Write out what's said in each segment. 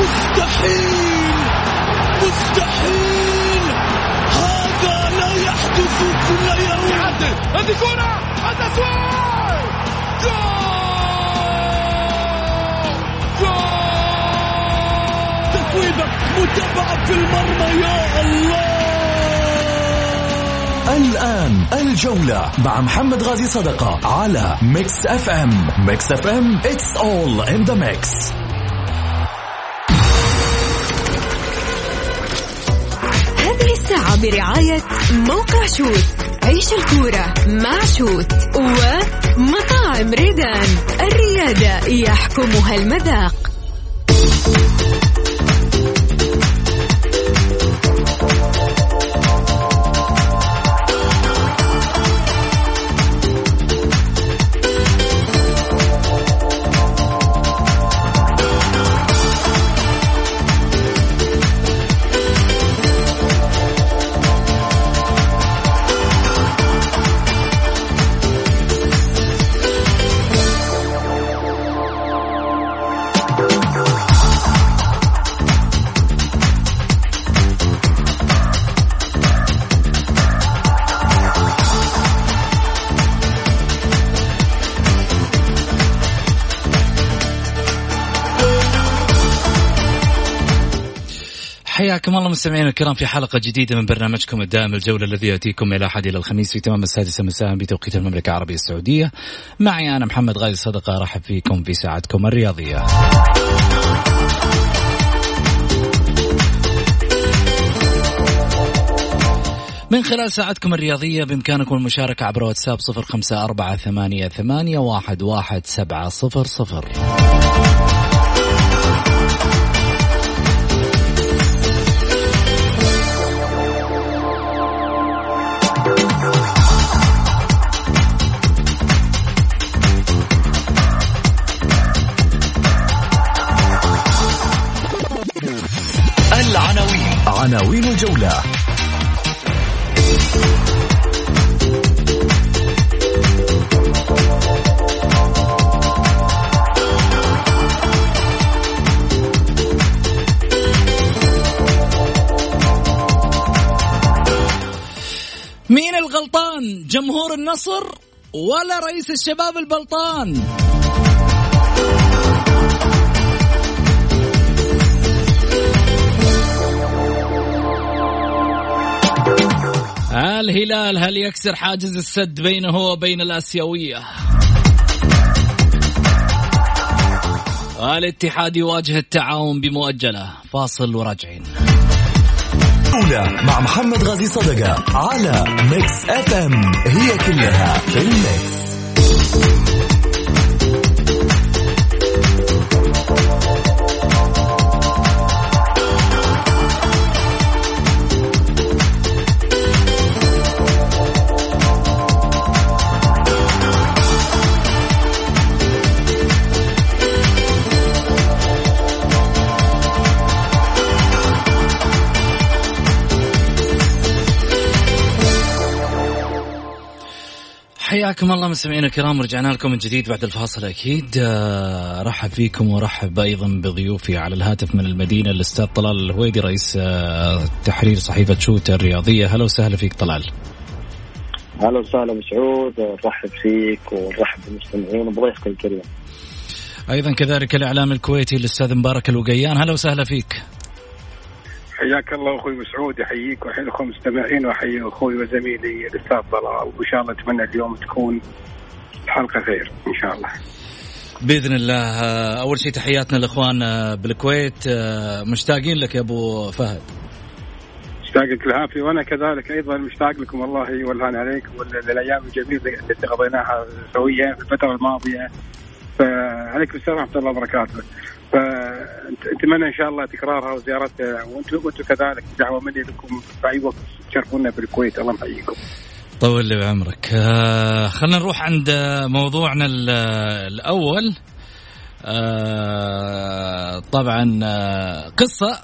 مستحيل مستحيل. هذا لا يحدث كل يوم. هذه كرة. التسويق جول! جول! تسويبة متابعة في المرمى يا الله. الآن الجولة مع محمد غازي صدقة على Mix FM. Mix FM it's all in the mix. برعاية موقع شوت عيش الكورة مع شوت ومطاعم ريدان. الريادة يحكمها المذاق. حياكم الله مستمعينا الكرام في حلقة جديدة من برنامجكم الدائم الجولة الذي يأتيكم من الأحد إلى الخميس في تمام السادسة مساء بتوقيت المملكة العربية السعودية. معي أنا محمد غازي صدقة أرحب فيكم في ساعتكم الرياضية. من خلال ساعتكم الرياضية بإمكانكم المشاركة عبر واتساب صفر خمسة أربعة ثمانية, ثمانية واحد, واحد سبعة صفر صفر. عناوين الجولة. مين الغلطان؟ جمهور النصر ولا رئيس الشباب البلطان؟ الهلال هل يكسر حاجز السد بينه وبين الآسيوية؟ الاتحاد يواجه التعاون بمؤجلة. فاصل وراجعين. أولى مع محمد غازي صدقة على Mix FM هي كلها في ال mix حياكم الله مستمعينا الكرام رجعنا لكم من جديد بعد الفاصل أكيد. آه، رحب فيكم ورحب أيضا بضيوفي على الهاتف من المدينة الأستاذ طلال الهويدي رئيس آه، تحرير صحيفة شوت الرياضية. هلا وسهلا فيك طلال. أهلا وسهلا مسعود نرحب فيك ونرحب بالمستمعين وبضيفك الكريم. أيضا كذلك الإعلام الكويتي الأستاذ مبارك الوقيان. هلا وسهلا فيك. حياك الله أخوي مسعود يحييك ويحيي الأخوة المستمعين واحيي أخوي وزميلي الأستاذ طلال وإن شاء الله أتمنى اليوم تكون الحلقة خير إن شاء الله. بإذن الله. أول شيء تحياتنا الاخوان آه، بالكويت. مشتاقين لك يا أبو فهد. مشتاق لك العافيه وأنا كذلك أيضا مشتاق لكم والله والهان عليكم والايام الجميلة التي قضيناها سويا في الفترة الماضية. فعليكم السلام ورحمة الله وبركاته. فنتمنى إن شاء الله تكرارها وزيارتها. وأنتم وأنتم كذلك. دعوة مني لكم في أي وقت تشرفونا بالكويت. الله يحييكم. طول لي بعمرك. آه خلينا نروح عند موضوعنا ال- الأول. آه طبعا آه قصة.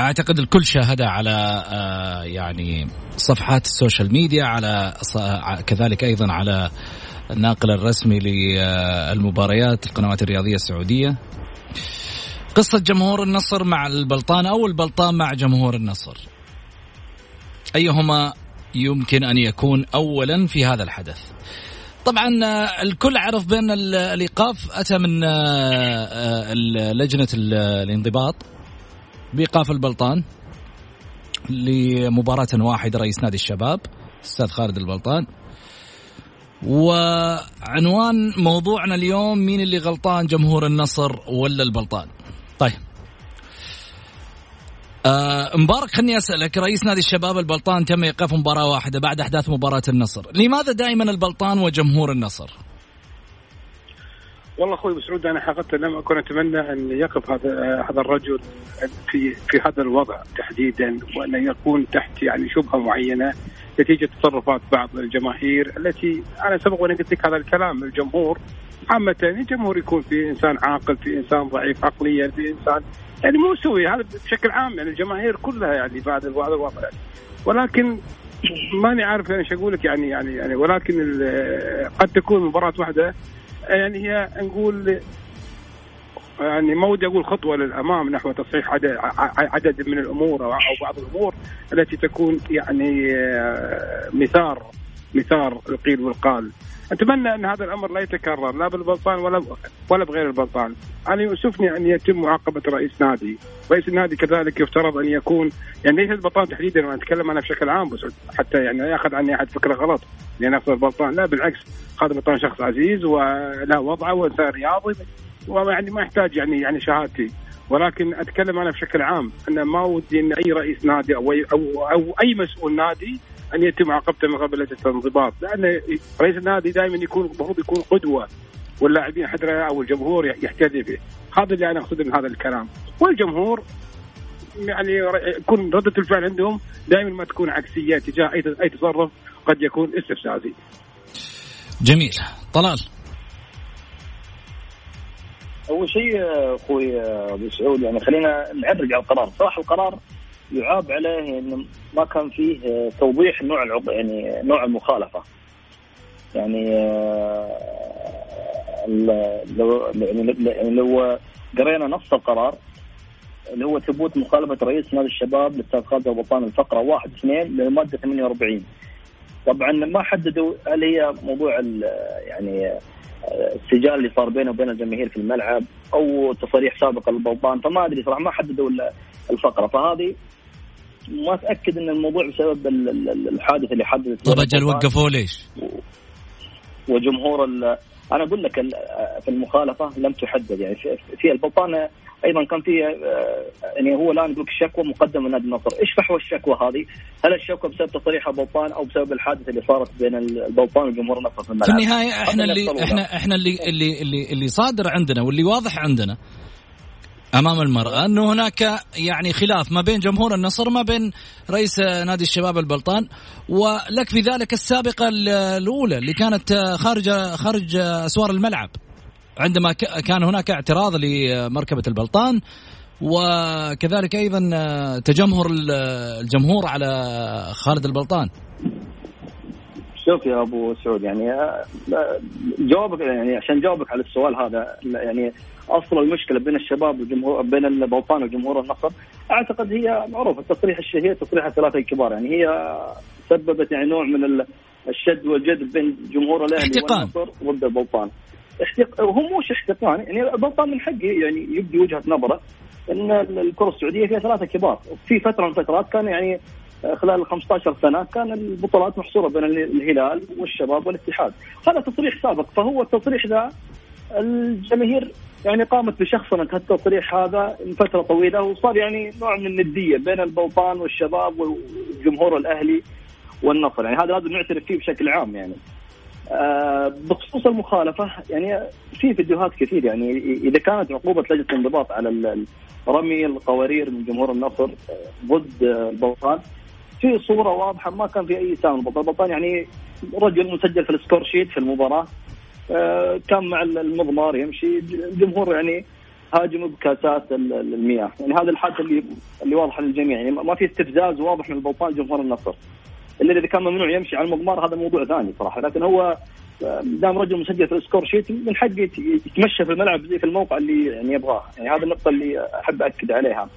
أعتقد الكل شاهدها على آه يعني صفحات ال social media على كذلك أيضا على الناقل الرسمي للمباريات القنوات الرياضية السعودية. قصة جمهور النصر مع البلطان أو البلطان مع جمهور النصر. أيهما يمكن أن يكون أولا في هذا الحدث؟ طبعا الكل عرف بأن الإيقاف أتى من آه، آه، لجنة الانضباط بإيقاف البلطان لمباراة واحدة رئيس نادي الشباب الأستاذ خالد البلطان. وعنوان موضوعنا اليوم مين اللي غلطان جمهور النصر ولا البلطان؟ طيب. آه مبارك خلني أسألك رئيس نادي الشباب البلطان تم إيقاف مباراة واحدة بعد أحداث مباراة النصر، لماذا دائما البلطان وجمهور النصر؟ والله أخوي مسعود أنا حقيقة لم أكن أتمنى أن يقف هذا هذا الرجل في في هذا الوضع تحديدا وأن يكون تحت يعني شبهة معينة. نتيجة تصرفات بعض الجماهير التي أنا سبق وأنا قلت لك هذا الكلام الجمهور عامة الجمهور يكون في إنسان عاقل في إنسان ضعيف عقليا في إنسان يعني مو سوي هذا بشكل عام يعني الجماهير كلها يعني بعد هذا الوضع يعني. ولكن ماني عارف يعني إيش أقول لك يعني يعني يعني ولكن قد تكون مباراة واحدة يعني هي نقول يعني ما ودي أقول خطوة للأمام نحو تصحيح عدد عدد من الأمور أو بعض الأمور التي تكون يعني آه، مثار مثار القيل والقال. أتمنى أن هذا الأمر لا يتكرر لا بالبلطان ولا ولا بغير البلطان. أنا يؤسفني أن يتم معاقبة رئيس نادي. رئيس النادي كذلك يفترض أن يكون يعني ليس البلطان تحديدا وأنا أتكلم أنا بشكل عام بس حتى يعني يأخذ عني أحد فكرة غلط. لأن افضل البلطان لا بالعكس هذا البلطان شخص عزيز وله وضعه وانسان رياضي. ويعني ما يحتاج يعني يعني شهادتي. ولكن أتكلم أنا بشكل عام أن ما ودي أن أي رئيس نادي أو اي أو, أو أي مسؤول نادي أن يتم معاقبته من قبل لجنة الانضباط. لأن رئيس النادي دائما يكون المفروض يكون قدوة واللاعبين حتى أو الجمهور يحتذي به. هذا اللي أنا اقصده من هذا الكلام. والجمهور يعني يكون ردة الفعل عندهم دائما ما تكون عكسية تجاه أي تصرف قد يكون استفزازي. جميل. طلال. أول شيء أخوي أبو سعود يعني خلينا نعرج على القرار، صراحة القرار يعاب عليه إنه ما كان فيه توضيح نوع العض... يعني نوع المخالفة. يعني آه، لو يعني لو قرينا نص القرار اللي هو ثبوت مخالفة رئيس نادي الشباب للاستاذ خالد البطان الفقرة. 1 2 للمادة 48 طبعا ما حددوا هل هي موضوع يعني السجال اللي صار بينه وبين الجماهير في الملعب أو تصريح سابق للبلطان فما أدري صراحة ما حددوا الفقرة فهذه ما أتأكد إن الموضوع بسبب الحادث اللي حدث طب أجل وقفوه ليش؟ وجمهور أنا أقول لك في المخالفة لم تحدد يعني في البلطان أيضا كان في آه، يعني هو الآن يقول الشكوى مقدمة من نادي النصر، إيش فحوى الشكوى هذه؟ هل الشكوى بسبب تصريح البلطان أو بسبب الحادثة اللي صارت بين البلطان وجمهور النصر في الملعب؟ في النهاية إحنا اللي إحنا إحنا اللي اللي اللي, اللي صادر عندنا واللي واضح عندنا أمام المرأة أنه هناك يعني خلاف ما بين جمهور النصر ما بين رئيس نادي الشباب البلطان ولك في ذلك السابقة الأولى اللي كانت خارج خارج أسوار الملعب. عندما كان هناك اعتراض لمركبة البلطان وكذلك أيضا تجمهر الجمهور على خالد البلطان. شوف يا أبو سعود يعني جوابك يعني عشان جاوبك على السؤال هذا يعني اصل المشكلة بين الشباب والجمهور بين البلطان وجمهور النصر. أعتقد هي معروفة. التصريح الشهير تصريح الثلاثة الكبار. يعني هي سببت يعني نوع من الشد والجذب بين جمهور الأهلي والنصر ضد البلطان احتق... هو مش احتقان. يعني البلطان من حقه يعني يبدي وجهة نظره إن الكرة السعودية فيها ثلاثة كبار. في فترة من الفترات كان يعني خلال 15 سنة كان البطولات محصورة بين الهلال والشباب والاتحاد. هذا تصريح سابق. فهو التصريح ذا الجماهير يعني قامت بشخصنة التصريح هذا من فترة طويلة وصار يعني نوع من الندية بين البلطان والشباب والجمهور الأهلي والنصر. يعني هذا لازم نعترف فيه بشكل عام يعني. آه، بخصوص المخالفة يعني في فيديوهات كثير يعني. إذا كانت عقوبة لجنة الانضباط على رمي القوارير من جمهور النصر آه، ضد البلطان في صورة واضحة ما كان في أي سام البلطان يعني رجل مسجل في ال score sheet في المباراة. آه، كان مع المضمار يمشي. الجمهور يعني هاجموا بكاسات المياه. يعني هذا الحادث اللي اللي واضحه للجميع. يعني ما في استفزاز واضح من البلطان جمهور النصر. إلا إذا كان ممنوع يمشي على المضمار هذا موضوع ثاني صراحة. لكن هو دام رجل مسجل في ال score sheet من حقه يت- يتمشى في الملعب زي في الموقع اللي يعني يبغاه. يعني هذه النقطة اللي أحب أكد عليها. آه،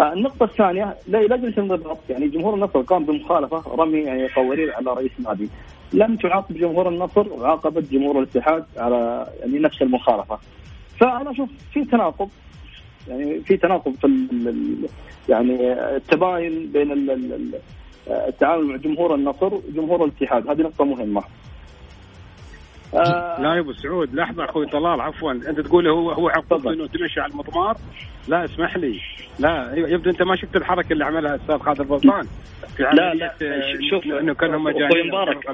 النقطة الثانية لا- لجنة الانضباط يعني جمهور النصر قام بمخالفة رمي يعني قوارير على رئيس النادي. لم تعاقب جمهور النصر وعاقبت جمهور الاتحاد على يعني نفس المخالفة. فأنا أشوف في تناقض. يعني في تناقض في يعني التباين بين ال- ال- ال- التعامل مع جمهور النصر وجمهور الاتحاد. هذه نقطة مهمة. آه، لا يا أبو سعود لحظة أخوي طلال عفوا أنت تقول هو هو تفضل. إنه تمشي على المضمار؟ لا اسمح لي. لا يبدو أنت ما شفت الحركة اللي عملها الاستاذ خالد بلطان. في لا لا آه، شوف إنه كانهم مجانين مبارك.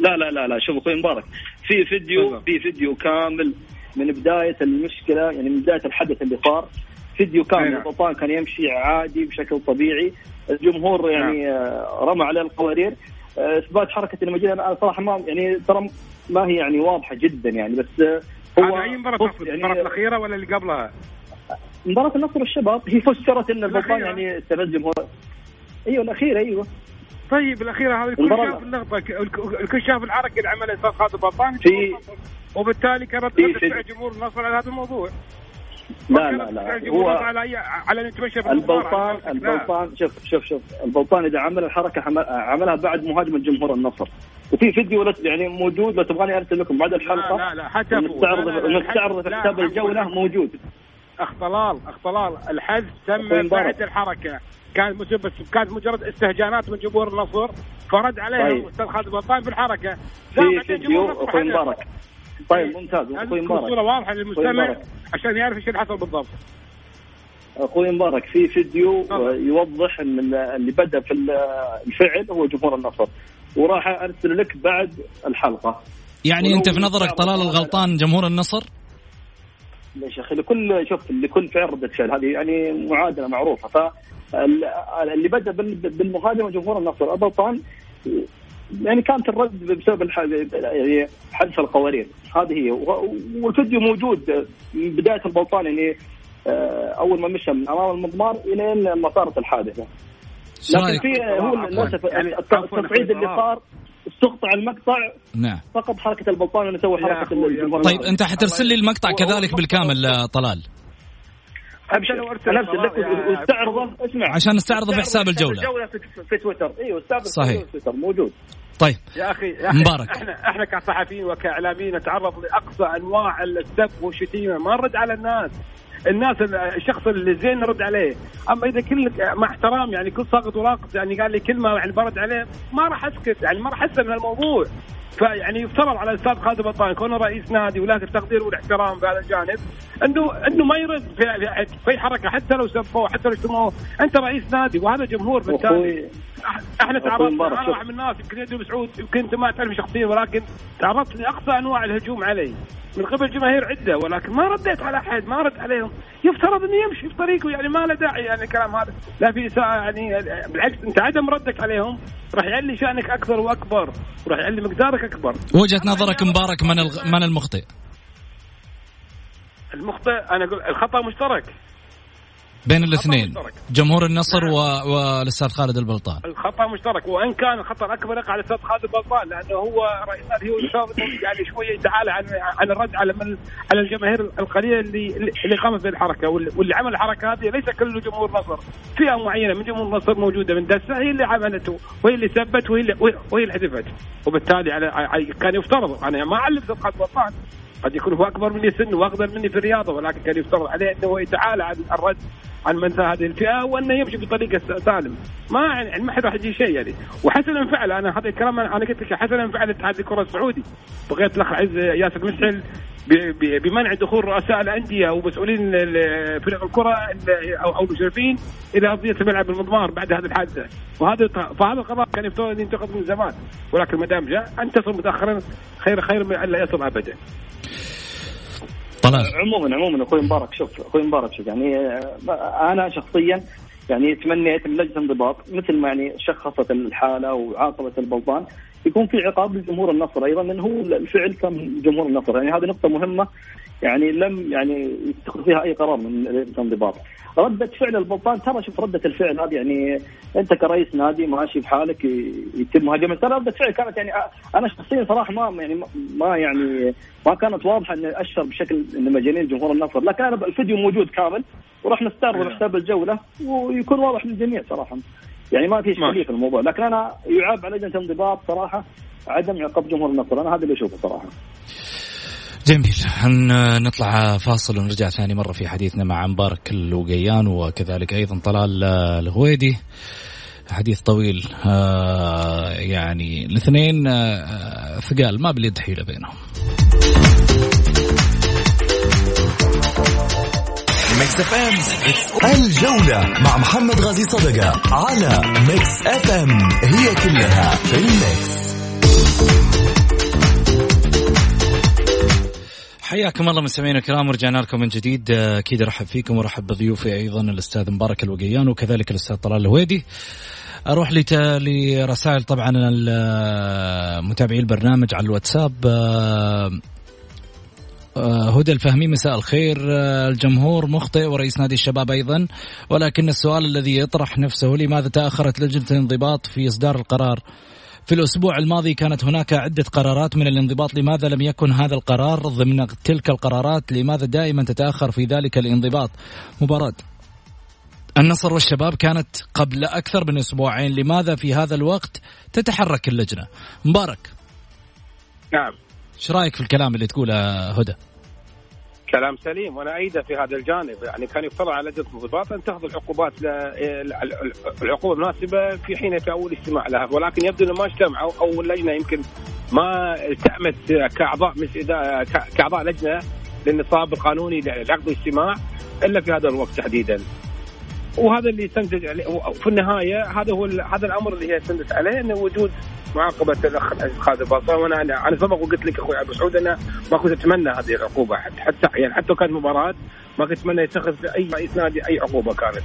لا لا لا لا شوف أخوي مبارك. في فيديو. في فيديو كامل من بداية المشكلة يعني من بداية الحدث اللي صار. فيديو كامل نعم. البطان كان يمشي عادي بشكل طبيعي. الجمهور يعني آه، رمى عليه القوارير. إثبات حركة المجيء أنا صراحة ما يعني ترى ما هي يعني واضحة جدا يعني بس آه، هو هذا أي مباراة تقصد يعني المباراة الأخيرة ولا اللي قبلها؟ مباراة النصر والشباب هي فسرت إن البطان الأخيرة. يعني استفز جمهور أيوه الأخيرة أيوه. طيب الأخيرة هذه الكل شاف اللقطة. الك- الكل شاف الحركه اللي عملها الاستاذ خالد بلطان في- وبالتالي كانت في- فعل جمهور النصر على هذا الموضوع. لا لا لا هو على أي- على في على البلطان. البلطان شوف شوف شوف البلطان إذا عمل الحركة عملها بعد مهاجمه جمهور النصر. وفي فيديو يعني موجود لو تبغاني أرسل لكم بعد الحلقة لا لا حتى لا، لا، ونستعرض في حساب عفواً. الجولة موجود. اخ طلال اخ طلال الحذف تم. بعد الحركة. كانت مج- بس كانت مجرد استهجانات من جمهور النصر فرد عليهم طيب. الاستاذ خالد بلطان بالحركه في فيديو أخوي مبارك طيب ممتاز. لازم أخوي صوره مبارك. واضحة أخوي للمستمع. عشان يعرف إيش اللي حصل بالضبط. أخوي مبارك في فيديو. يوضح إن ال- اللي بدأ في ال- الفعل هو جمهور النصر. وراح أرسل لك بعد الحلقة. يعني أنت في نظرك طلال الغلطان جمهور النصر؟ ليش يا أخي لكل شوف لكل فعل ردة فعل. هذه يعني معادلة معروفة. فاللي بدأ بال- بالمهاجمه جمهور النصر. البلطان يعني كانت الرد بسبب. يعني حذف القوارير هذه هي. و- والفيديو موجود من بداية البلطان يعني آه، أول ما مشى من أمام المضمار إلى ما صارت الحادثه لكن؟ في هو. للأسف يعني التصعيد اللي. صار استقطع المقطع نعم. فقط حركة البلطان انه سوى حركة طيب. أنت حترسل لي المقطع كذلك بالكامل آه، طلال. أرسل لك يا- واستعرضه. اسمع. عشان نستعرضه في حساب الجولة. الجولة في, تويتر. أيوه استعرض صحيح. في تويتر. موجود. طيب يا أخي يا أخي مبارك. إحنا إحنا كصحفيين وكإعلاميين نتعرض لأقصى أنواع السب والشتيمة ما نرد على الناس. الناس الشخص اللي زين نرد عليه. أما إذا كل مع احترام يعني كل ساقط وراقص يعني قال لي كلمة يعني برد عليه ما راح أسكت يعني ما راح اسال من الموضوع فيعني يفترض على الأستاذ خالد بطان كونه رئيس نادي وله التقدير والاحترام في هذا الجانب إنه إنه ما يرد في, في, في حركة حتى لو سبوه حتى لو شتموه أنت رئيس نادي وهذا جمهور بالتالي. إحنا تعرضنا أنا. واحد من الناس يمكن يدري سعود يمكن انت ما تعرف شخصيا ولكن تعرضت لأقصى أنواع الهجوم علي. من قبل جماهير عدة ولكن ما رديت على أحد ما رد عليهم. يفترض إنه يمشي في طريقه يعني ما له داعي يعني الكلام هذا. لا في إساءة يعني بالعكس أنت عدم ردك عليهم راح يعلي شأنك أكثر وأكبر وراح يعلي مقدارك أكبر. وجهة نظرك مبارك من. من المخطئ؟ المخطئ أنا أقول الخطأ مشترك. بين الاثنين. جمهور النصر و... والأستاذ خالد البلطان. الخطأ مشترك. وإن كان الخطا الاكبر يقع على الأستاذ خالد البلطان لأنه هو رئيس هو يعني شوية يتعالى عن عن الرد على من على الجماهير القليلة اللي اللي قامت بالحركة. واللي عمل الحركة هذه ليس كل جمهور نصر فئة معينة من جمهور نصر موجودة من دسة هي اللي عملته وهي اللي سبت وهي اللي وهي اللي حذفت. وبالتالي على كان يفترض. أنا ما أعلم الاستاذ خالد البلطان قد يكون هو أكبر مني سن واقدر مني في الرياضة ولكن كان يفترض عليه إنه هو يتعالى عن الرد عن من هذه الفئة وأنه يمشي بطريقة س- سالم. ما يعني ما حد راح يجي شيء يعني. وحسنا فعل أنا هذا الكلام أنا قلت لك حسنا فعل اتحاد الكره السعودي بغيت الاخ عز ياسر مسحل بمنع دخول رؤساء الأندية ومسؤولين فرق الكرة ال- أو المشرفين إلى أرضية الملعب المضمار بعد هذه الحادثة. وهذا فهذا القرار كان يفترض ينتقد من زمان. ولكن ما دام جاء ان تصل متاخرا خير خير من أن لا يصل ابدا. طلال. عموما عموما أخوي مبارك شوف أخوي مبارك شوف يعني آه، أنا شخصيا يعني تمنيت من لجنه انضباط مثل ما يعني شخصت الحالة وعاقبت البلطان يكون في عقاب لجمهور النصر أيضا لأنه هو الفعل كان جمهور النصر. يعني هذه نقطة مهمة يعني لم يعني يتخذ فيها أي قرار من الانضباط. ردة فعل البلطان ترى شوف ردة الفعل هذه يعني أنت كرئيس نادي ماشي بحالك يتم مهاجمة ترى ردة فعل كانت يعني أنا شخصيا صراحة ما يعني ما يعني ما كانت واضحة اني اشر بشكل ان مجانين جمهور النصر. لكن أنا الفيديو موجود كامل. وراح نستعرضه بحساب الجولة ويكون واضح للجميع صراحة. يعني ما في اشكاليه في الموضوع لكن أنا يعاب على لجنه الانضباط صراحة عدم عقاب جمهور النصر أنا هذا اللي أشوفه صراحة. جميل. نطلع فاصل ونرجع ثاني مرة في حديثنا مع مبارك الوقيان وكذلك أيضا طلال الهويدي. حديث طويل آه يعني الاثنين آه ثقال ما باليد حيلة بينهم. Mix FM. الجولة مع محمد غازي صدقة على Mix FM. هي كلها في ال Mix. حياكم الله مستمعينا الكرام ورجعنا لكم من جديد. أكيد أرحب فيكم وأرحب بضيوفي أيضا الأستاذ مبارك الوقيان وكذلك الأستاذ طلال الهويدي. أروح. لرسائل طبعا متابعي البرنامج على الواتساب. هدى الفهمي مساء الخير. الجمهور مخطئ ورئيس نادي الشباب أيضا. ولكن السؤال الذي يطرح نفسه لماذا تأخرت لجنة الانضباط في إصدار القرار؟ في الأسبوع الماضي كانت هناك عدة قرارات من الانضباط. لماذا لم يكن هذا القرار ضمن تلك القرارات؟ لماذا دائما تتأخر في ذلك الانضباط؟ مباراة. النصر والشباب كانت قبل أكثر من أسبوعين. لماذا في هذا الوقت تتحرك اللجنة؟ مبارك. نعم. إيش رأيك في الكلام اللي تقوله هدى؟ كلام سليم وأنا ايده في هذا الجانب. يعني كان يفترض على لجنه الانضباط أن تأخذ العقوبات العقوبة المناسبة في حين في اول اجتماع لها. ولكن يبدو أنه ما اجتمعوا أو اللجنه يمكن ما التأمت كأعضاء كأعضاء لجنة للنصاب القانوني لعقد الاجتماع إلا في هذا الوقت تحديدا. وهذا اللي استنتج في النهاية هذا هو هذا الأمر اللي هي استندت عليه إنه وجود معاقبة الأخ خالد الباصا وأنا أنا سبق وقلت لك أخوي ابو سعود أنا ما كنت أتمنى هذه العقوبة حتى يعني حتى كانت مباراة ما كنت أتمنى يتخذ اي رئيس نادي أي عقوبة كانت.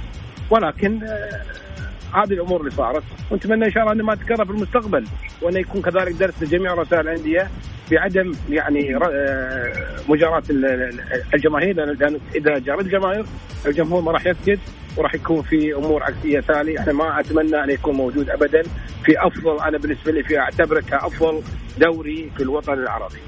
ولكن هذه الأمور اللي صارت ونتمنى إن شاء الله انه ما تكرر في المستقبل وانه يكون كذلك درس لجميع رؤساء الأندية بعدم يعني مجاراه الجماهير لأن إذا جارت الجماهير الجمهور ما راح يسكت وراح يكون في أمور عكسية ثانية إحنا ما أتمنى أن يكون موجود ابدا في أفضل أنا بالنسبة لي في أعتبره كأفضل دوري في الوطن العربي.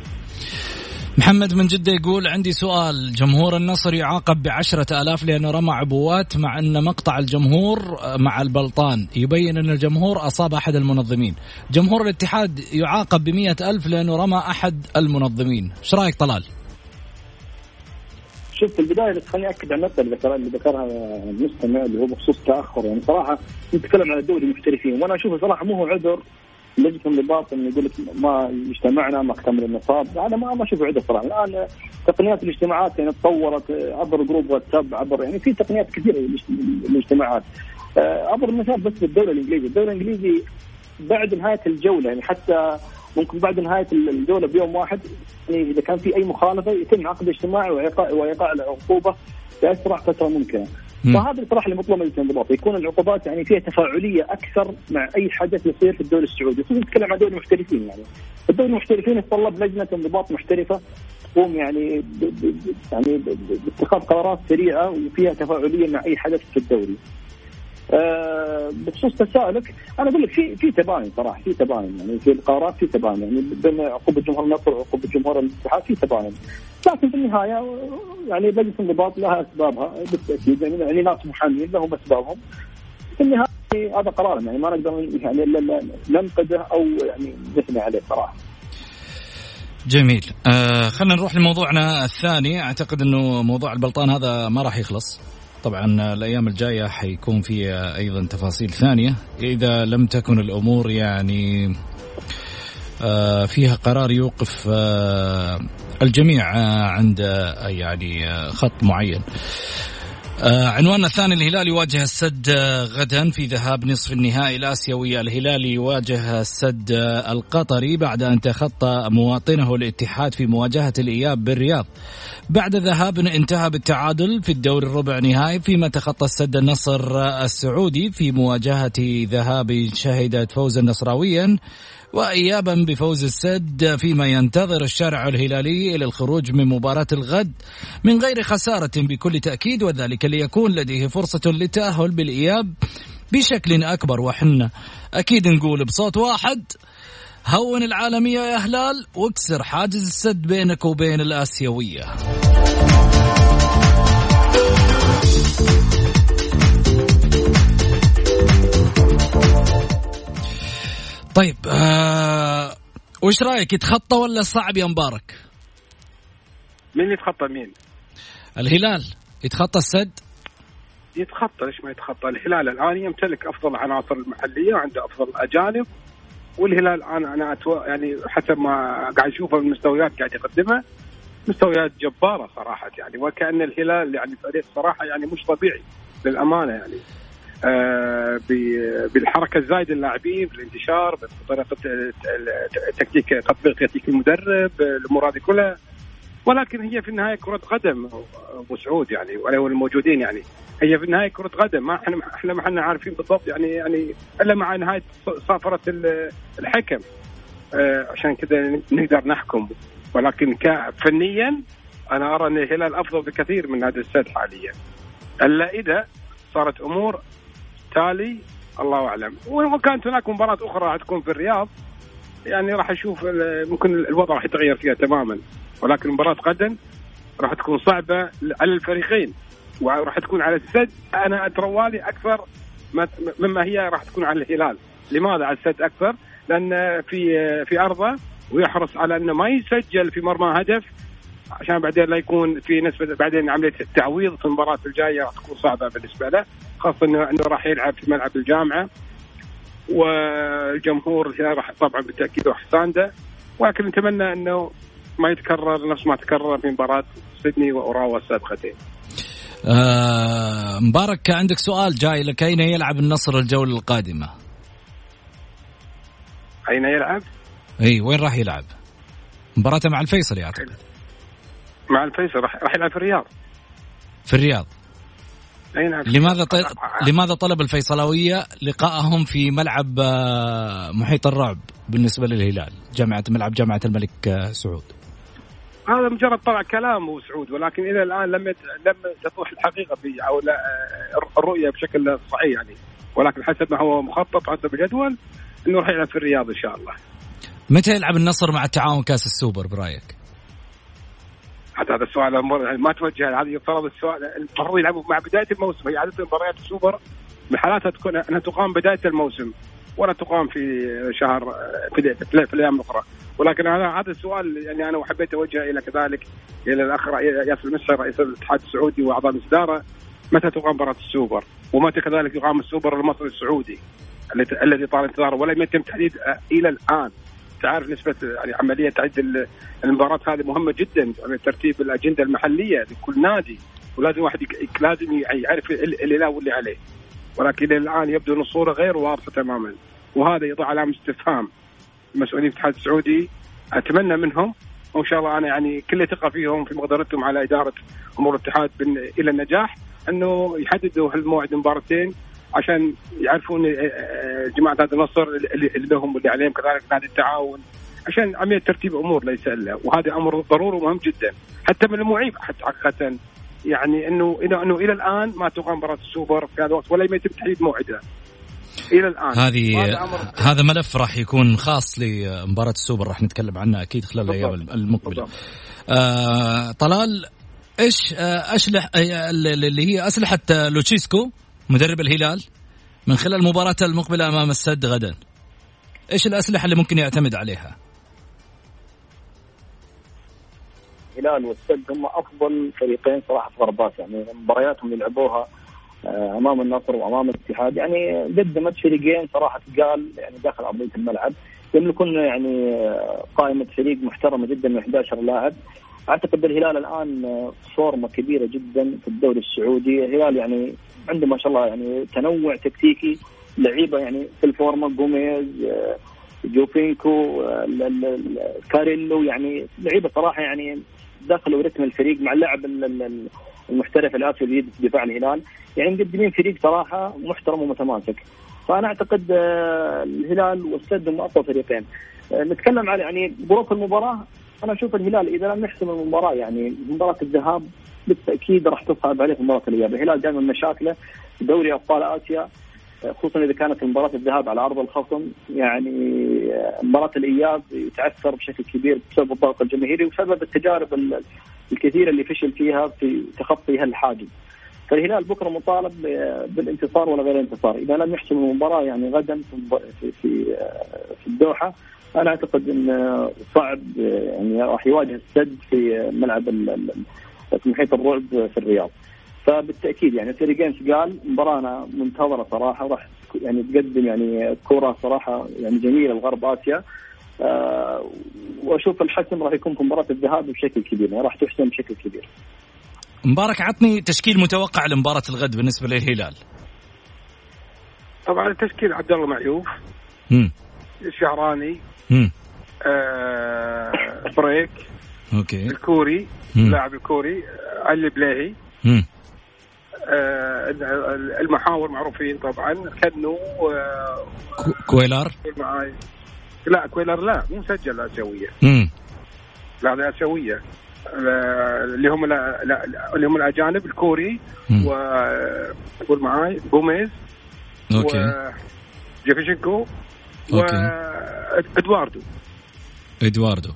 محمد من جدة يقول عندي سؤال. جمهور النصر يعاقب بعشرة آلاف لأنه رمى عبوات مع أن مقطع الجمهور مع البلطان. يبين أن الجمهور أصاب أحد المنظمين. جمهور الاتحاد يعاقب بمية ألف لأنه رمى أحد المنظمين. إيش رأيك طلال؟ شوف في البداية بس خليني أكد على النقطه اللي ذكرها اللي ذكرها المستمع اللي هو بخصوص تاخر يعني صراحة نتكلم عن الدوري المحترفين وأنا أشوفه صراحة مو هو عذر لجنه الانضباط انه يقول لك ما اجتمعنا ما اكتمل النصاب هذا ما ما اشوفه عذر صراحة الآن تقنيات الاجتماعات يعني تطورت عبر جروب واتساب عبر يعني في تقنيات كثيرة للاجتماعات. اضرب مثال بس بالدوري الإنجليزي. الدوري الإنجليزي بعد نهاية الجولة يعني حتى ممكن بعد نهاية الجولة بيوم واحد يعني إذا كان في أي مخالفة يتم عقد اجتماعي وايقاع وايقاع العقوبة باسرع فترة ممكنة. فهذا الصراحه اللي مطلوب من الانضباط يكون العقوبات يعني فيها تفاعلية أكثر مع أي حدث يصير في الدوري السعودي، خصوصا نتكلم عن دوري المحترفين يعني. الدوري المحترفين يتطلب لجنة انضباط محترفة تقوم يعني يعني باتخاذ قرارات سريعة وفيها تفاعلية مع أي حدث في الدوري. أه بخصوص تساؤلك أنا أقول لك في في تباين صراحة في تباين يعني في القرارات في تباين يعني بين عقوبه جمهور النصر وعقوبه جمهور الاتحاد في تباين. لكن في النهاية يعني لجنه الانضباط لها أسبابها بالتأكيد يعني, يعني ناس محامين لهم أسبابهم. في النهاية هذا قرار يعني ما نقدر يعني ننقده أو يعني نثني عليه صراحة. جميل. آه خلينا نروح لموضوعنا الثاني. أعتقد إنه موضوع البلطان هذا ما راح يخلص. طبعا الأيام الجاية حيكون في أيضا تفاصيل ثانية. إذا لم تكن الأمور يعني فيها قرار يوقف الجميع عند يعني خط معين. عنواننا الثاني الهلال يواجه السد غدا في ذهاب نصف النهائي الآسيوي. الهلال يواجه السد القطري بعد أن تخطى مواطنه الاتحاد في مواجهة الإياب بالرياض. بعد ذهاب انتهى بالتعادل في الدور الربع نهائي فيما تخطى السد النصر السعودي في مواجهة ذهاب شهدت فوزا نصراويا. وإيابا بفوز السد فيما ينتظر الشارع الهلالي إلى الخروج من مباراة الغد من غير خسارة بكل تأكيد وذلك ليكون لديه فرصة للتأهل بالإياب بشكل أكبر. وحنا أكيد نقول بصوت واحد هون العالمية يا هلال واكسر حاجز السد بينك وبين الآسيوية. طيب آه وش رأيك يتخطى ولا صعب يا مبارك؟ مين يتخطى مين؟ الهلال يتخطى السد؟ يتخطى ليش ما يتخطى؟ الهلال الآن يمتلك أفضل عناصر المحليه وعنده أفضل أجانب والهلال الآن أنا أتو... يعني حسب ما قاعد اشوفه من المستويات قاعد يقدمها مستويات جبارة صراحة يعني وكأن الهلال يعني فريق صراحة يعني مش طبيعي للأمانة يعني بالحركة الزايدة اللاعبين بالانتشار بطريقة تكتيك تطبيق تكتيك المدرب الأمور هذه كلها. ولكن هي في النهاية كرة قدم أبو سعود يعني ولا الموجودين يعني. هي في النهاية كرة قدم ما إحنا إحنا ما إحنا عارفين بالضبط يعني يعني إلا مع نهاية صافره الحكم. آه عشان كذا نقدر نحكم. ولكن فنيا أنا أرى أن الهلال أفضل بكثير من هذا السد حاليا. الا اذا صارت أمور تالي الله أعلم. وكانت هناك مباراة أخرى راح تكون في الرياض يعني راح أشوف ممكن الوضع راح يتغير فيها تماما. ولكن مباراه غدا راح تكون صعبة على الفريقين وراح تكون على السد. أنا اتروالي أكثر مما هي راح تكون على الهلال. لماذا على السد أكثر؟ لأن في في أرضه ويحرص على أنه ما يسجل في مرمى هدف عشان بعدين لا يكون في نسبة بعدين عملية التعويض في المباراة الجاية راح تكون صعبة بالنسبة له خاصة انه إنه راح يلعب في ملعب الجامعة والجمهور راح طبعا بالتأكيد راح سانده ولكن نتمنى إنه ما يتكرر نفس ما تكرر في مباراة سيدني وأوراوا السابقتين. آه مبارك عندك سؤال جاي لك أين يلعب النصر الجولة القادمة؟ أين يلعب؟ إي وين راح يلعب؟ مباراته مع الفيصلي أعتقد. مع الفيصل راح راح يلعب في الرياض. في الرياض. أي نعم لماذا طل... لماذا طلب الفيصلاوية لقائهم في ملعب آه، محيط الرعب بالنسبة للهلال جامعه ملعب جامعة الملك آه، سعود هذا مجرد طلع كلام ابو سعود ولكن إلى الآن لم لم تطرح الحقيقة في أو لا آه، الرؤية بشكل صحيح يعني ولكن حسب ما هو مخطط حسب الجدول إنه راح يلعب في الرياض إن شاء الله متى يلعب النصر مع التعاون كأس السوبر برأيك؟ حتى هذا السؤال ما توجه هذه يفترض السؤال. المفروض يلعبوا مع بداية الموسم. هي عادة مباريات السوبر بحالاتها تكون أنها تقام بداية الموسم ولا تقام في شهر في, الأيام الأخرى. ولكن هذا هذا السؤال يعني أنا حبيت أوجهه إلى كذلك إلى الأخ ياسر المسحر رئيس الاتحاد السعودي وأعضاء الاصداره متى تقام مباراة السوبر؟ ومتى كذلك يقام السوبر المصري السعودي الذي طال انتظاره؟ ولم يتم تحديد إلى الآن. تعرف نسبة يعني عملية تعد المباراة هذه مهمة جدا يعني ترتيب الأجندة المحلية لكل نادي ولازم واحد لازم يعرف اللي لا واللي عليه. ولكن إلى الآن يبدو أن الصورة غير واضحة تماما وهذا يضع علامة استفهام. المسؤولين في الاتحاد السعودي أتمنى منهم وإن شاء الله أنا يعني كل ثقة فيهم في مقدرتهم على إدارة أمور الاتحاد إلى النجاح أنه يحددوا هالموعد المباراتين عشان يعرفون آه، آه، جماعة نادي النصر اللي لهم واللي عليهم كذلك نادي التعاون عشان عملية ترتيب أمور ليس الا وهذا أمر ضروري ومهم جدا. حتى من المعيب حقيقة يعني انه انه إلى الآن ما تقام مباراة السوبر في هذا الوقت ولا يتم تحديد موعدها إلى الآن. هذه هذا ملف راح يكون خاص لمباراة السوبر راح نتكلم عنه أكيد خلال الأيام المقبلة. آه طلال إيش آه أشلح آه اللي هي أسلحة لوتشيسكو؟ مدرب الهلال من خلال مباراته المقبلة أمام السد غدا. إيش الأسلحة اللي ممكن يعتمد عليها؟ الهلال والسد هم أفضل فريقين صراحة في غربات يعني مبارياتهم اللي لعبوها آه، أمام النصر وأمام الاتحاد. يعني قدمت فريقين صراحة قال يعني داخل أرضية الملعب. يملكون يعني آه، قائمة فريق محترمة جدا من 11 لاعب. أعتقد الهلال الآن آه، فورمه كبيرة جدا في الدوري السعودي. الهلال يعني عنده ما شاء الله يعني تنوع تكتيكي لعيبة يعني في الفورمة جوميز آه، جوفينكو آه، كاريلو يعني لعيبة صراحة يعني دخلوا رتم الفريق مع اللعب المحترف الآسيوي الجديد في دفاع الهلال. يعني مقدمين فريق صراحة محترم ومتماسك. فأنا أعتقد آه، الهلال والسد هم افضل فريقين نتكلم على يعني ظروف المباراة. أنا أشوف الهلال إذا لم يحسم المباراة يعني مباراة الذهاب بالتأكيد راح تصعب عليه مباراة الإياب، الهلال دائما مشاكله في دوري أبطال آسيا خصوصا إذا كانت مباراة الذهاب على أرض الخصم. يعني مباراة الإياب يتأثر بشكل كبير بسبب الضغط الجماهيري وبسبب التجارب الكثيرة اللي فشل فيها في تخطي هالحاجز. فالهلال بكرة مطالب بالانتصار ولا غير الانتصار، إذا لم يحسم المباراة يعني غدا في في في الدوحة أنا أعتقد إن صعب يعني راح يواجه السد في ملعب في محيط الرعب في الرياض. فبالتأكيد يعني الفريقين ثقال مباراة منتظرة صراحة وراح يعني تقدم يعني كرة صراحة يعني جميلة لغرب آسيا أه وأشوف الحسم راح يكون في مباراة الذهاب بشكل كبير يعني راح تحسم بشكل كبير. مبارك عطني تشكيل متوقع لمباراة الغد بالنسبة للهلال. طبعا التشكيل عبد الله معيوف الشهراني آه بريك okay. الكوري اللاعب الكوري علي البليهي. آه، المحاور معروفين طبعا كنو آه، كويلار لا كويلار لا مو مسجل آسيوية. لا لا آسيوية. اللي هم لا لا اللي هم الأجانب الكوري و قول معاي جوميز okay. جوفينكو وادواردو إدواردو.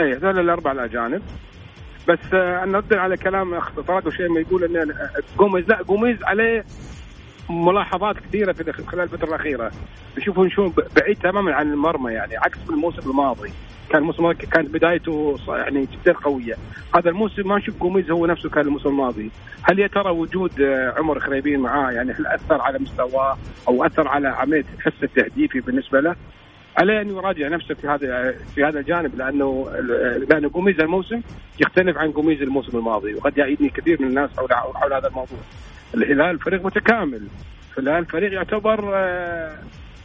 اي هذول الأربع الأجانب. بس آه، أنا أرد على كلام أخ طارق شيء ما يقول إن جوميز لا جوميز عليه ملاحظات كثيرة في خلال الفترة الأخيرة. نشوفه شو بعيد تماما عن المرمى يعني عكس الموسم الماضي. كان الموسم كانت بدايته يعني جدا قوية. هذا الموسم ما نشوف جوميز هو نفسه كان الموسم الماضي. هل يا ترى وجود آه، عمر خريبين معاه يعني هل أثر على مستواه أو أثر على عملية الحس التهديفي بالنسبة له؟ عليه أن يراجع نفسه في هذا في هذا الجانب لأنه لأن قوميز الموسم يختلف عن قوميز الموسم الماضي وقد يعيدني كثير من الناس حول حول هذا الموضوع. الهلال فريق متكامل، الهلال فريق يعتبر آه،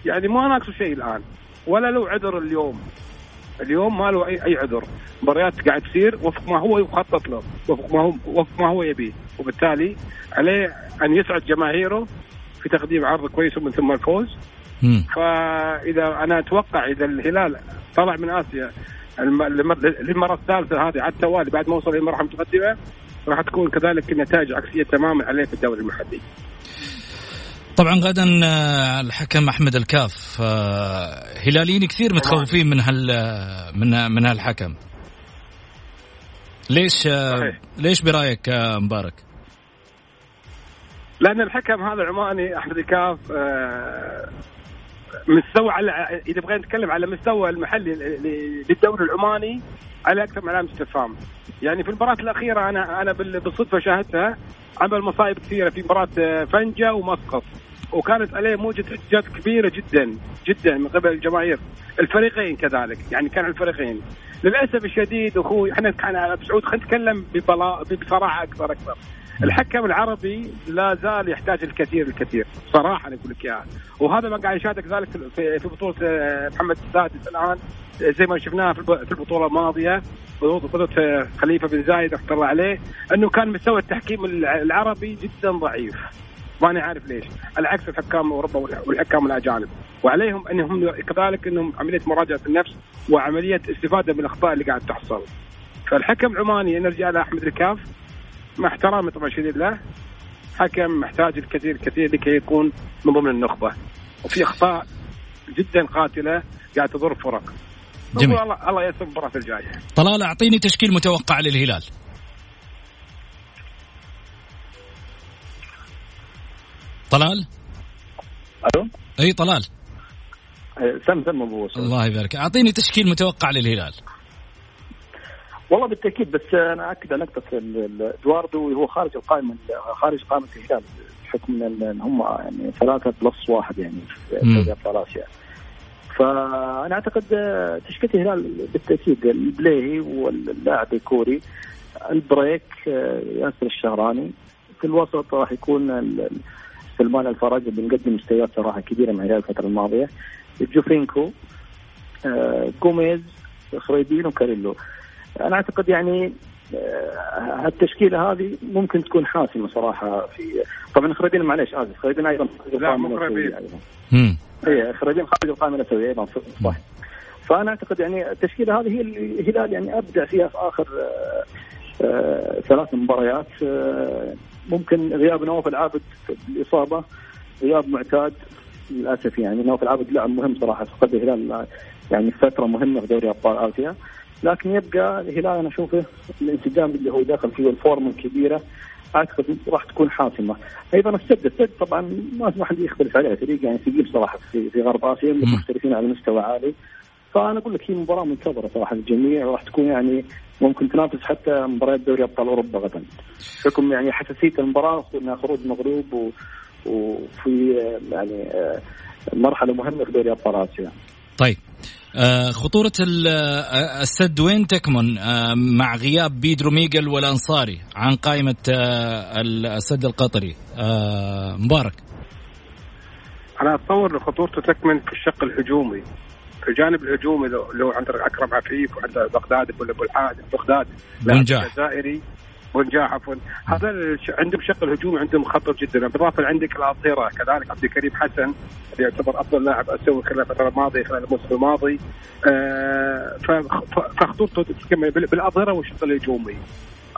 يعني ما ناقصه شيء الآن ولا له عذر اليوم. اليوم ما له اي أي عذر، مباريات قاعد تصير وفق ما هو يخطط له، وفق ما هو وفق ما هو يبيه، وبالتالي عليه أن يسعد جماهيره في تقديم عرض كويس ومن ثم الفوز فإذا أنا أتوقع إذا الهلال طلع من آسيا للمرة الثالثة هذه على التوالي بعد ما وصل للمرحله المتقدمة راح تكون كذلك النتائج عكسية تماما عليه في الدوري المحلي. طبعا غدا آه، الحكم أحمد الكاف آه، هلاليين كثير متخوفين من هال من من هالحكم. ليش آه، صحيح. ليش برأيك مبارك؟ لأن الحكم هذا عماني أحمد الكاف مستوى على إذا بغينا نتكلم على مستوى المحلي للدوري العماني على أكثر من علامة استفهام. يعني في المباراة الأخيرة أنا أنا بالصدفة شاهدتها عمل مصايب كثيرة في مباراة آه، فنجا ومسقط وكانت عليه موجة احتجاج كبيرة جدا جدا من قبل الجماهير. الفريقين كذلك يعني كان الفريقين. للأسف الشديد أخوي إحنا كان سعود خلينا نتكلم بصراحة أكثر أكثر الحكم العربي لا زال يحتاج الكثير الكثير صراحة أنا أقول لك إياها. وهذا ما قاعد يشاهدك ذلك في بطولة آه، محمد السادس الآن زي ما شفناها في البطولة الماضية بطوله آه، خليفة بن زايد رحمه الله عليه أنه كان مستوى التحكيم العربي جدا ضعيف. ماني عارف ليش. على عكس الحكام أوروبا والحكام الأجانب. وعليهم أنهم كذلك أنهم عملية مراجعة النفس وعملية استفادة من الأخطاء اللي قاعد تحصل. فالحكم عماني نرجع لاحمد الكاف مع احترامي طبعا شديد له. حكم محتاج الكثير الكثير لكي يكون من ضمن النخبة. وفي أخطاء جدا قاتلة قاعد تضر فرق. جميل. الله الله يسر المباراه الجاية. طلال أعطيني تشكيل متوقع للهلال. طلال؟ ألو؟ أي طلال؟ سم سم أبو الله يبارك. أعطيني تشكيل متوقع للهلال. والله بالتأكيد بس أنا أكد على نقطة إدواردو هو خارج القائمة خارج قائمة الهلال بحكم إن هم يعني ثلاثة plus واحد يعني في دوري أبطال آسيا. فأنا أعتقد تشكيلة الهلال بالتأكيد البليهي واللاعب الكوري البريك ياسر الشهراني في الوسط راح يكون سلمان الفرج مقدم مستويات صراحة كبيرة مع الهلال الفترة الماضية. جوفينكو جوميز خريبين وكاريلو. أنا أعتقد يعني آه، التشكيله هذه ممكن تكون حاسمة صراحة في طبعا خريدين معليش آسف خريدين أيضا لا مو خريدين. اي خريدين خارج القائمة الاسيويه أيضا صح. فأنا أعتقد يعني التشكيلة هذه هي الهلال يعني أبدع فيها في آخر آه، آه، ثلاث مباريات. ممكن غياب نواف العابد الاصابه غياب معتاد للأسف يعني نواف العابد لاعب مهم صراحة فقد الهلال يعني فترة مهمة في دوري أبطال آسيا. لكن يبقى الهلال أنا أشوفه الانسجام اللي هو داخل فيه والفورم الكبيرة أعتقد راح تكون حاسمة، أيضا السد السد طبعا ما ما حد يختلف عليه فريق يعني ثقيل صراحة في في غرب آسيا مختلفين على مستوى عالي. فأنا أقول لك هي مباراة منتظرة صراحة للجميع وراح تكون يعني ممكن تنافس حتى مباريات دوري أبطال أوروبا غدا. بحكم يعني حساسية المباراة انها خروج مغلوب و... وفي يعني آه، مرحلة مهمة في دوري أبطال آسيا. طيب. خطورة آه، السد وين تكمن؟ مع غياب بيدرو ميغل والأنصاري عن قائمة السد القطري. مبارك. أنا أتصور خطورته تكمن في الشق الهجومي. في الجانب الهجومي لو, لو عندك أكرم عفيف وعندك بغداد ولا أبو الحاج بغداد الجزائري. بنجاح عفوا. هذا عندهم شق الهجومي عندهم خطر جدا. بالإضافة عندك الاظهره كذلك عبد الكريم حسن اللي يعتبر أفضل لاعب اسيوي خلال الفترة الماضية خلال الموسم الماضي. آه فخطورته بالاظهره والشق الهجومي.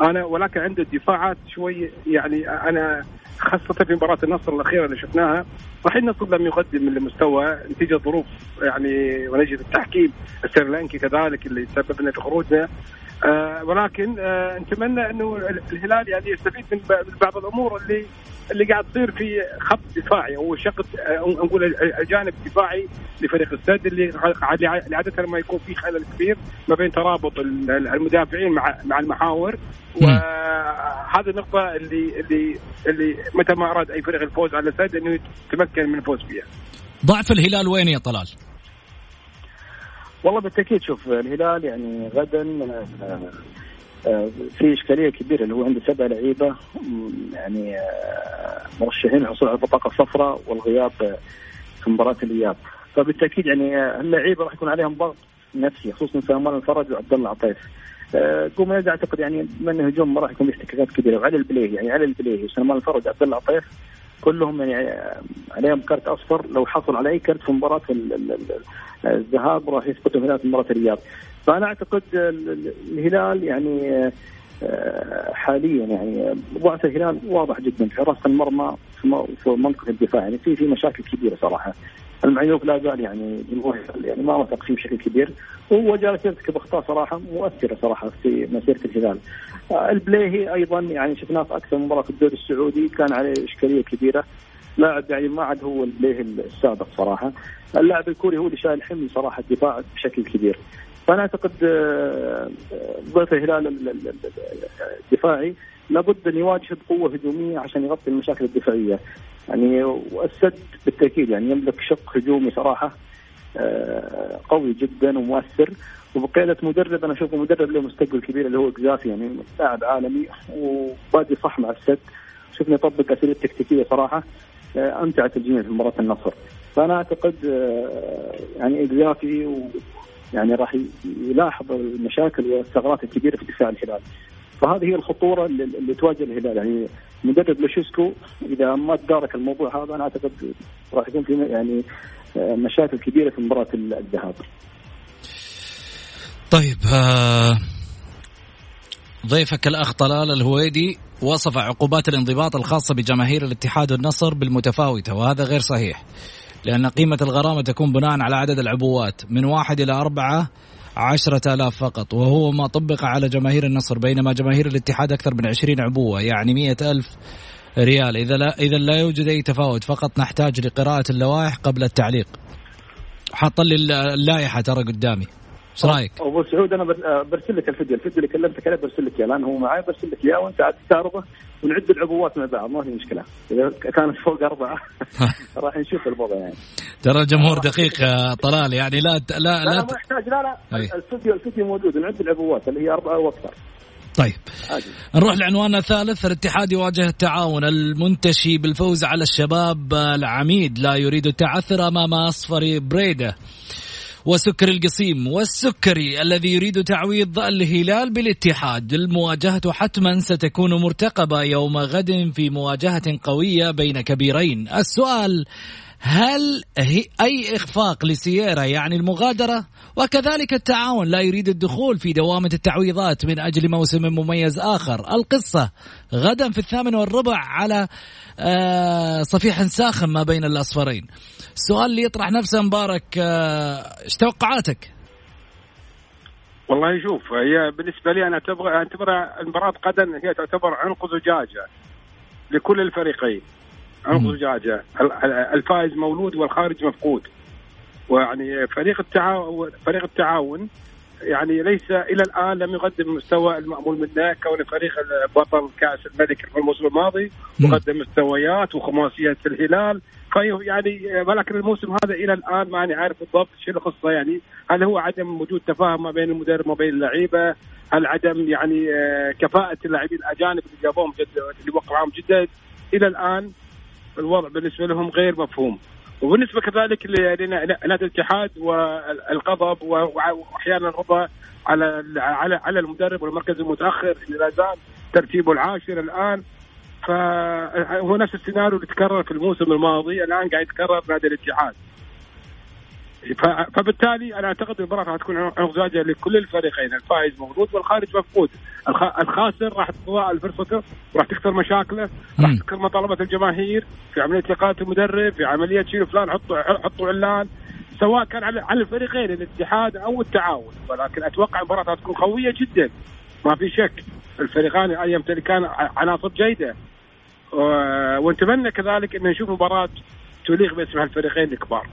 أنا ولكن عنده الدفاعات شوي يعني أنا خاصة في مباراة النصر الأخيرة اللي شفناها صحيح النصر لم يقدم من المستوى نتيجة ظروف يعني ونجد التحكيم السريلانكي كذلك اللي سبب لنا في خروجنا. آه ولكن آه نتمنى إنه الهلال يعني يستفيد من بعض الأمور اللي اللي قاعد تصير في خط دفاعي أو شق آه نقول الجانب الدفاعي لفريق السد اللي عادة ما يكون في خلل كبير ما بين ترابط المدافعين مع مع المحاور وهذه النقطة اللي اللي اللي متى ما أراد أي فريق الفوز على السد أنه يتمكن من الفوز فيها. ضعف الهلال وين يا طلال؟ والله بالتأكيد شوف الهلال يعني غدا آه، آه، في إشكالية كبيرة اللي هو عنده سبع لعيبة يعني آه، مرشحين للحصول على البطاقة الصفراء والغياب في مباراة الإياب. فبالتأكيد يعني اللعيبة راح يكون عليهم ضغط نفسي خصوصا سلمان الفرج وعبد الله عطيف جوميز أعتقد يعني من هجوم ما راح يكون في احتكاكات كبيرة وعلي البليهي يعني علي البليهي وسلمان الفرج وعبد الله عطيف كلهم يعني عليهم كرت أصفر. لو حصل على أي كرت في مباراة الذهاب راح يثبتوا هناك في مباراة الرياض. فأنا أعتقد الهلال يعني آه، حاليا يعني ضعف الهلال واضح جدا في حراسه المرمى في منطقة الدفاع. يعني في في مشاكل كبيرة صراحة. المعيوف لا زال يعني جمهور يعني ما وثق فيه بشكل كبير وهو جالس يرتكب أخطاء صراحة مؤثرة صراحة في مسيرة الهلال. آه، البليهي أيضا يعني شفناه في أكثر مباراة في الدوري السعودي كان عليه إشكالية كبيرة لاعب يعني ما عاد هو البليهي السابق صراحة. اللاعب الكوري هو اللي شايل حمل صراحة الدفاع بشكل كبير. فأنا أعتقد آه، آه، ضيف الهلال الدفاعي لابد أن يواجه بقوة هجومية عشان يغطي المشاكل الدفاعية. يعني والسد بالتأكيد يعني يملك شق هجومي صراحة آه، قوي جدا ومؤثر. وبقيادة مدرب أنا أشوفه مدرب له مستقبل كبير اللي هو قزافي يعني لاعب عالمي وبادي صح مع السد. شفنا يطبق اساليب تكتيكية صراحة آه، امتعت الجميع في مباراة النصر. فأنا أعتقد آه، يعني قزافي يعني راح يلاحظ المشاكل والثغرات الكبيرة في دفاع الهلال. فهذه هي الخطورة اللي تواجه الهلال يعني مدرب لوشيسكو إذا ما تدارك الموضوع هذا أنا أعتقد راح يكون في يعني آه، مشاكل كبيرة في مباراة الذهاب. طيب آه ضيفك الأخ طلال الهويدي وصف عقوبات الانضباط الخاصة بجماهير الاتحاد والنصر بالمتفاوتة وهذا غير صحيح لأن قيمة الغرامة تكون بناء على عدد العبوات من واحد إلى أربعة عشرة آلاف فقط. وهو ما طبق على جماهير النصر بينما جماهير الاتحاد أكثر من عشرين عبوة يعني مئة ألف ريال. إذا لا, إذا لا يوجد أي تفاوت فقط نحتاج لقراءة اللوائح قبل التعليق. حاط لي اللائحة ترى قدامي. رايك؟ أبو سعود أنا برسل لك الفيديو، الفيديو اللي كلمتك عليه برسل لك إياه. لأن هو معي برسل لك إياه وأنت عاد تستعرضه ونعد العبوات مع بعض ما في مشكلة، إذا كانت فوق أربعة راح نشوف الوضع يعني. ترى الجمهور دقيق طلال يعني لا لا لا, لا, لا ما يحتاج. لا لا. الفيديو الفيديو موجود. نعد العبوات اللي هي أربعة وأكثر. طيب. عادي. نروح لعنواننا الثالث. الاتحاد يواجه التعاون المنتشي بالفوز على الشباب العميد. لا يريد التعثر أمام أصفر بريدة. وسكر القصيم والسكري الذي يريد تعويض الهلال بالاتحاد. المواجهة حتما ستكون مرتقبة يوم غد في مواجهة قوية بين كبيرين. السؤال هل هي أي إخفاق لسييرا يعني المغادرة؟ وكذلك التعاون لا يريد الدخول في دوامة التعويضات من أجل موسم مميز آخر. القصة غدا في الثامن والربع على آه، صفيح ساخن ما بين الأصفرين. السؤال اللي يطرح نفسه مبارك آه، إيش توقعاتك؟ والله شوف هي بالنسبة لي أنا اعتبر اعتبر المباراة غدا هي تعتبر عنق زجاجة لكل الفريقين. عنق زجاجه الفائز مولود والخارج مفقود. ويعني فريق التعاون فريق التعاون يعني ليس إلى الآن لم يقدم المستوى المأمول منه كون فريق بطل كأس الملك في الموسم الماضي وقدم مستويات وخماسيات في الهلال يعني ولكن الموسم هذا إلى الآن ماني عارف بالضبط شو القصة. يعني هل هو عدم وجود تفاهم ما بين المدرب وما بين اللعيبة؟ هل عدم يعني آه، كفاءة اللاعبين الأجانب اللي جابوهم جد اللي وقعوا معهم جدد إلى الآن الوضع بالنسبة لهم غير مفهوم. وبالنسبة كذلك لنادي الاتحاد والغضب وأحيانا الرضا على على على المدرب والمركز المتأخر اللي لا زال ترتيبه العاشر الآن. فهو نفس السيناريو اللي تكرر في الموسم الماضي الآن قاعد يتكرر نادي الاتحاد. فبالتالي أنا أعتقد المباراة راح تكون عنق لكل الفريقين. الفائز موجود والخارج مفقود. الخاسر راح تضاعف فرصته وراح تكثر مشاكله راح تكثر مطالبة الجماهير في عملية اقاله المدرب في عملية شيل فلان حطوا حطوا علان سواء كان على على الفريقين الاتحاد أو التعاون. ولكن أتوقع المباراة راح تكون قوية جدا. ما في شك. الفريقان يمتلكان عناصر جيدة. ونتمنى كذلك إن نشوف مباراة تليق باسم الفريقين الكبار.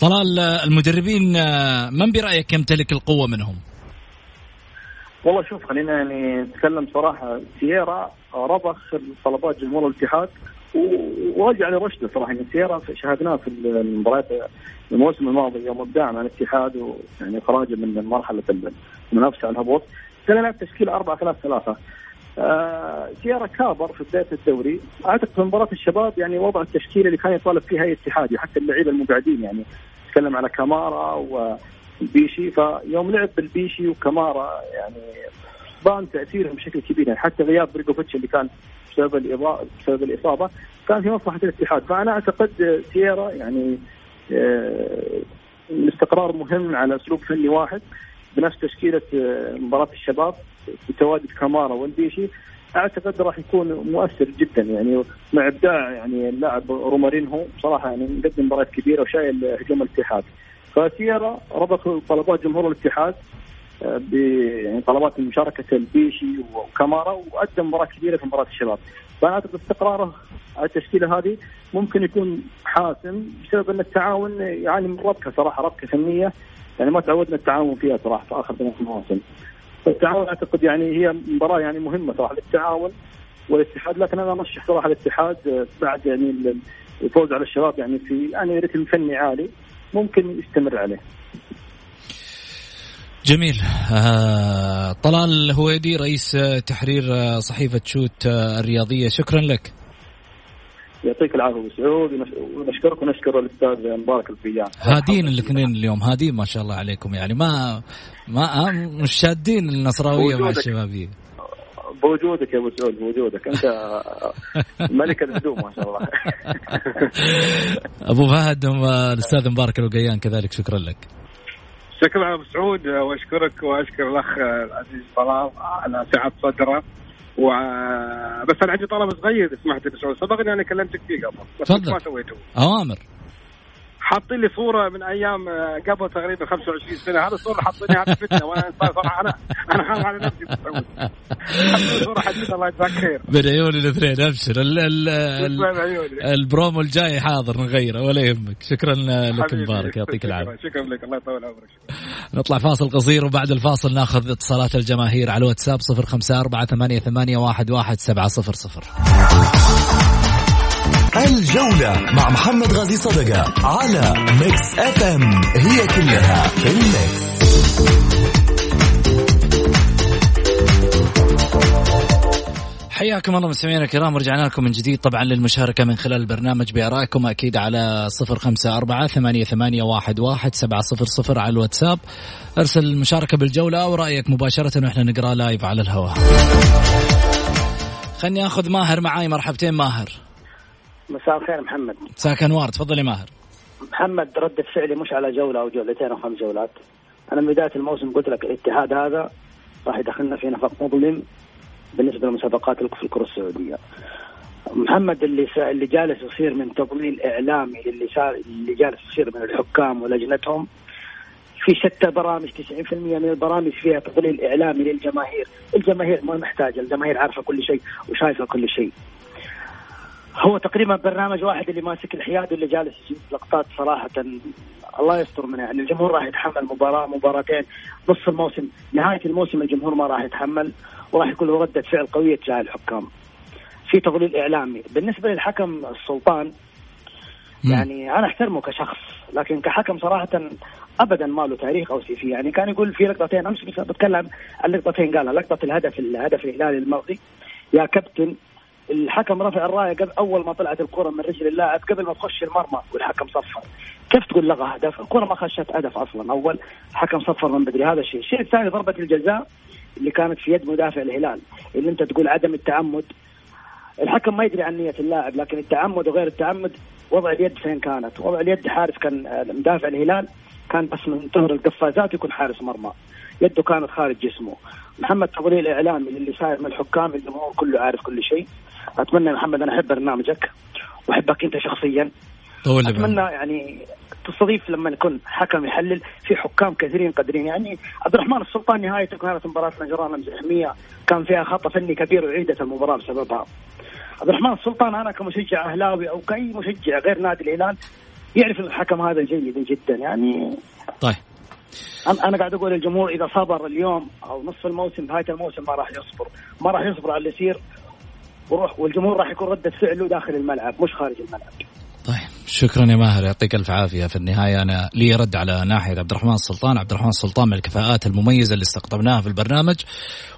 طلال المدربين من برأيك يمتلك القوة منهم؟ والله شوف خلينا يعني نتكلم صراحة. سييرا رضخ طلبات جمهور الاتحاد ورجع لرشده صراحة. يعني سييرا شاهدناه في المباريات الموسم الماضي يوم ابداع مع الاتحاد ويعني خراجه من مرحلة المنافسة على الهبوط. كان تشكيل 4 3 3 آه سيارة كابر في بداية الدوري. أعتقد في مباراة الشباب يعني وضع التشكيلة اللي كان يطالب فيها أي اتحادي حتى اللعيبة المقعدين يعني. تكلم على كامارا وبيشي فيوم لعب بالبيشي وكامارا يعني بان تأثيرهم بشكل كبير يعني. حتى غياب بريجوفيتش اللي كان بسبب الإضاءة بسبب الإصابة كان في مصلحة الاتحاد. فأنا أعتقد سييرا يعني آه، الاستقرار مهم على أسلوب فني واحد بنفس تشكيلة آه، مباراة الشباب. بتواجد كامارا والبيشي أعتقد راح يكون مؤثر جدا. يعني مع إبداع يعني اللاعب رومارينهو بصراحة يعني مقدم مباريات كبيرة وشايل هجوم الاتحاد. فسيرا ربط طلبات جمهور الاتحاد آه، ب يعني مشاركه البيشي وكامارا وقدم مباراة كبيرة في مباراة الشباب. فأنا أعتقد استقراره على التشكيلة هذه ممكن يكون حاسم بسبب أن التعاون يعني من ربكة صراحة ربكة فنية. يعني ما تعودنا التعاون فيها صراحة في آخر ثلاث مواسم. فالتعاون أعتقد يعني هي مباراة يعني مهمة صراحة للتعاون والاتحاد لكن أنا أرشح صراحة الاتحاد بعد يعني الفوز على الشباب يعني في يعني رتم فني عالي ممكن يستمر عليه. جميل آه طلال الهويدي رئيس تحرير صحيفة شوت الرياضية شكرا لك. يعطيك العافية أبو سعود ونشكرك ونشكر الأستاذ مبارك الفيان. هادين الاثنين اليوم هادين ما شاء الله عليكم. يعني ما ما مش شادين النصراوية مع الشبابية. بوجودك يا أبو سعود بوجودك. أنت ملك الهدوء ما شاء الله. أبو فهد الأستاذ مبارك الوقيان كذلك شكرا لك. شكرا أبو سعود وأشكرك وأشكر الأخ العزيز طلال على سعة صدره. و بس أنا عندي طلب صغير سمحت لي سبقني أنا كلمتك فيه قبل بس ما سويته. أوامر. حاطين لي صورة من أيام آه، قبل تقريبا 25 سنة. هذه الصورة حاطينها هذه فتنة. وأنا صراحة أنا أنا خاف على نفسي. مسعود صورة حديثة الله يجزاك خير. من عيوني الاثنين أبشر. ال ال ال البرومو الجاي حاضر نغيره ولا يهمك. شكرا لك مبارك يعطيك العافية. شكرا لك الله يطول عمرك. نطلع فاصل قصير وبعد الفاصل ناخذ اتصالات الجماهير على الواتساب 054 88 11700 الجولة مع محمد غازي صدقة على Mix FM هي كلها في ال Mix حياكم الله مستمعينا الكرام رجعنا لكم من جديد طبعا للمشاركة من خلال البرنامج بآرائكم أكيد على صفر خمسة أربعة ثمانية, ثمانية واحد, واحد سبعة صفر صفر على الواتساب. أرسل المشاركة بالجولة ورأيك مباشرة وإحنا نقرأ live على الهواء. خلني أخذ ماهر معاي مرحبتين ماهر. مساء الخير محمد مساك أنوار تفضل يا ماهر محمد ردة فعلي مش على جولة أو جولتين أو خمس جولات أنا من بداية الموسم قلت لك الاتحاد هذا راح يدخلنا في نفق مظلم بالنسبة للمسابقات في الكرة السعودية. محمد اللي سا... اللي جالس يصير من تضليل إعلامي اللي سا... اللي جالس يصير من الحكام ولجنتهم في شتى برامج 90% من البرامج فيها تضليل إعلامي للجماهير، الجماهير ما محتاجة، الجماهير عارفة كل شيء وشايفة كل شيء. هو تقريبا برنامج واحد اللي ماسك الحياد واللي جالس يجيب لقطات صراحة. الله يستر منها يعني الجمهور راح يتحمل مباراه مباراتين نص الموسم. نهاية الموسم الجمهور ما راح يتحمل وراح يكون له ردة فعل قوية تجاه الحكام. في تضليل إعلامي، بالنسبة للحكم السلطان يعني أنا أحترمه كشخص لكن كحكم صراحة ابدا ما له تاريخ أو سي في يعني كان يقول في لقطتين أمس بتكلم عن لقطتين قالها لقطة الهدف الهدف الهلالي الماضي. يا كابتن الحكم رفع الراية قبل أول ما طلعت الكرة من رجل اللاعب قبل ما تخش المرمى والحكم صفر. كيف تقول لغى هدف؟ الكرة ما خشت هدف أصلا. أول حكم صفر من بدري. هذا الشيء. الشيء الثاني ضربة الجزاء اللي كانت في يد مدافع الهلال اللي أنت تقول عدم التعمد. الحكم ما يدري عن نية اللاعب لكن التعمد وغير التعمد وضع اليد فين كانت؟ وضع اليد حارس كان مدافع الهلال كان بس من طهر القفازات يكون حارس مرمى. يده كانت خارج جسمه. محمد تضليل الاعلامي اللي صاير من الحكام الجمهور كله عارف كل شيء. أتمنى يا محمد أنا أحب برنامجك وأحبك أنت شخصيا. طول أتمنى يعني تستضيف لما يكون حكم يحلل في حكام كثيرين قادرين. يعني عبد الرحمن السلطان نهايته كانت مباراة نجران مزحميه كان فيها خطأ فني كبير وعيدت المباراة بسببها. عبد الرحمن السلطان أنا كمشجع أهلاوي أو كأي مشجع غير نادي الهلال يعرف الحكم هذا جيدا جدا. يعني طيب. أنا قاعد أقول للجمهور إذا صبر اليوم أو نصف الموسم نهاية الموسم ما راح يصبر. ما راح يصبر على اللي يصير. وروح والجمهور راح يكون ردة فعله داخل الملعب مش خارج الملعب. طيب شكرا يا ماهر يعطيك ألف عافية. في النهاية أنا لي رد على ناحية عبد الرحمن السلطان عبد الرحمن السلطان من الكفاءات المميزة اللي استقطبناها في البرنامج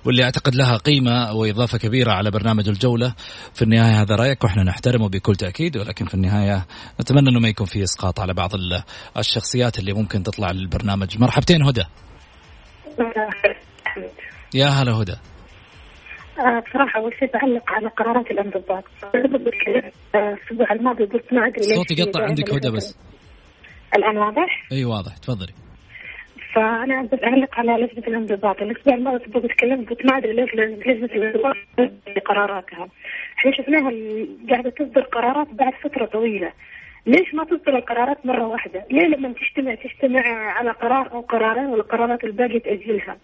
واللي أعتقد لها قيمة وإضافة كبيرة على برنامج الجولة. في النهاية هذا رأيك وإحنا نحترمه بكل تأكيد ولكن في النهاية نتمنى إنه ما يكون في إسقاط على بعض الشخصيات اللي ممكن تطلع للبرنامج. مرحبتين هدى. يا هلا هدى. آه بصراحة أول شيء بعلق على قرارات الانضباط. الأسبوع الماضي قلت ما أدري صوتي يقطع عندك هدى بس. الآن واضح؟ أي واضح. تفضلي. فأنا بعلق على لجنة الانضباط. الأسبوع الماضي سبق تكلمت قلت ما أدري ليش لجنة الانضباط قراراتها. إحنا شفناها قاعدة تصدر قرارات بعد فترة طويلة. ليش ما تصدر القرارات مرة واحدة؟ ليه لما تجتمع تجتمع على قرار أو قرارين والقرارات الباقية تأجلها؟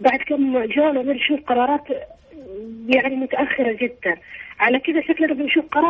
بعد كم جولة نشوف قرارات يعني متأخرة جدا. على كذا شكلنا بنشوف قرار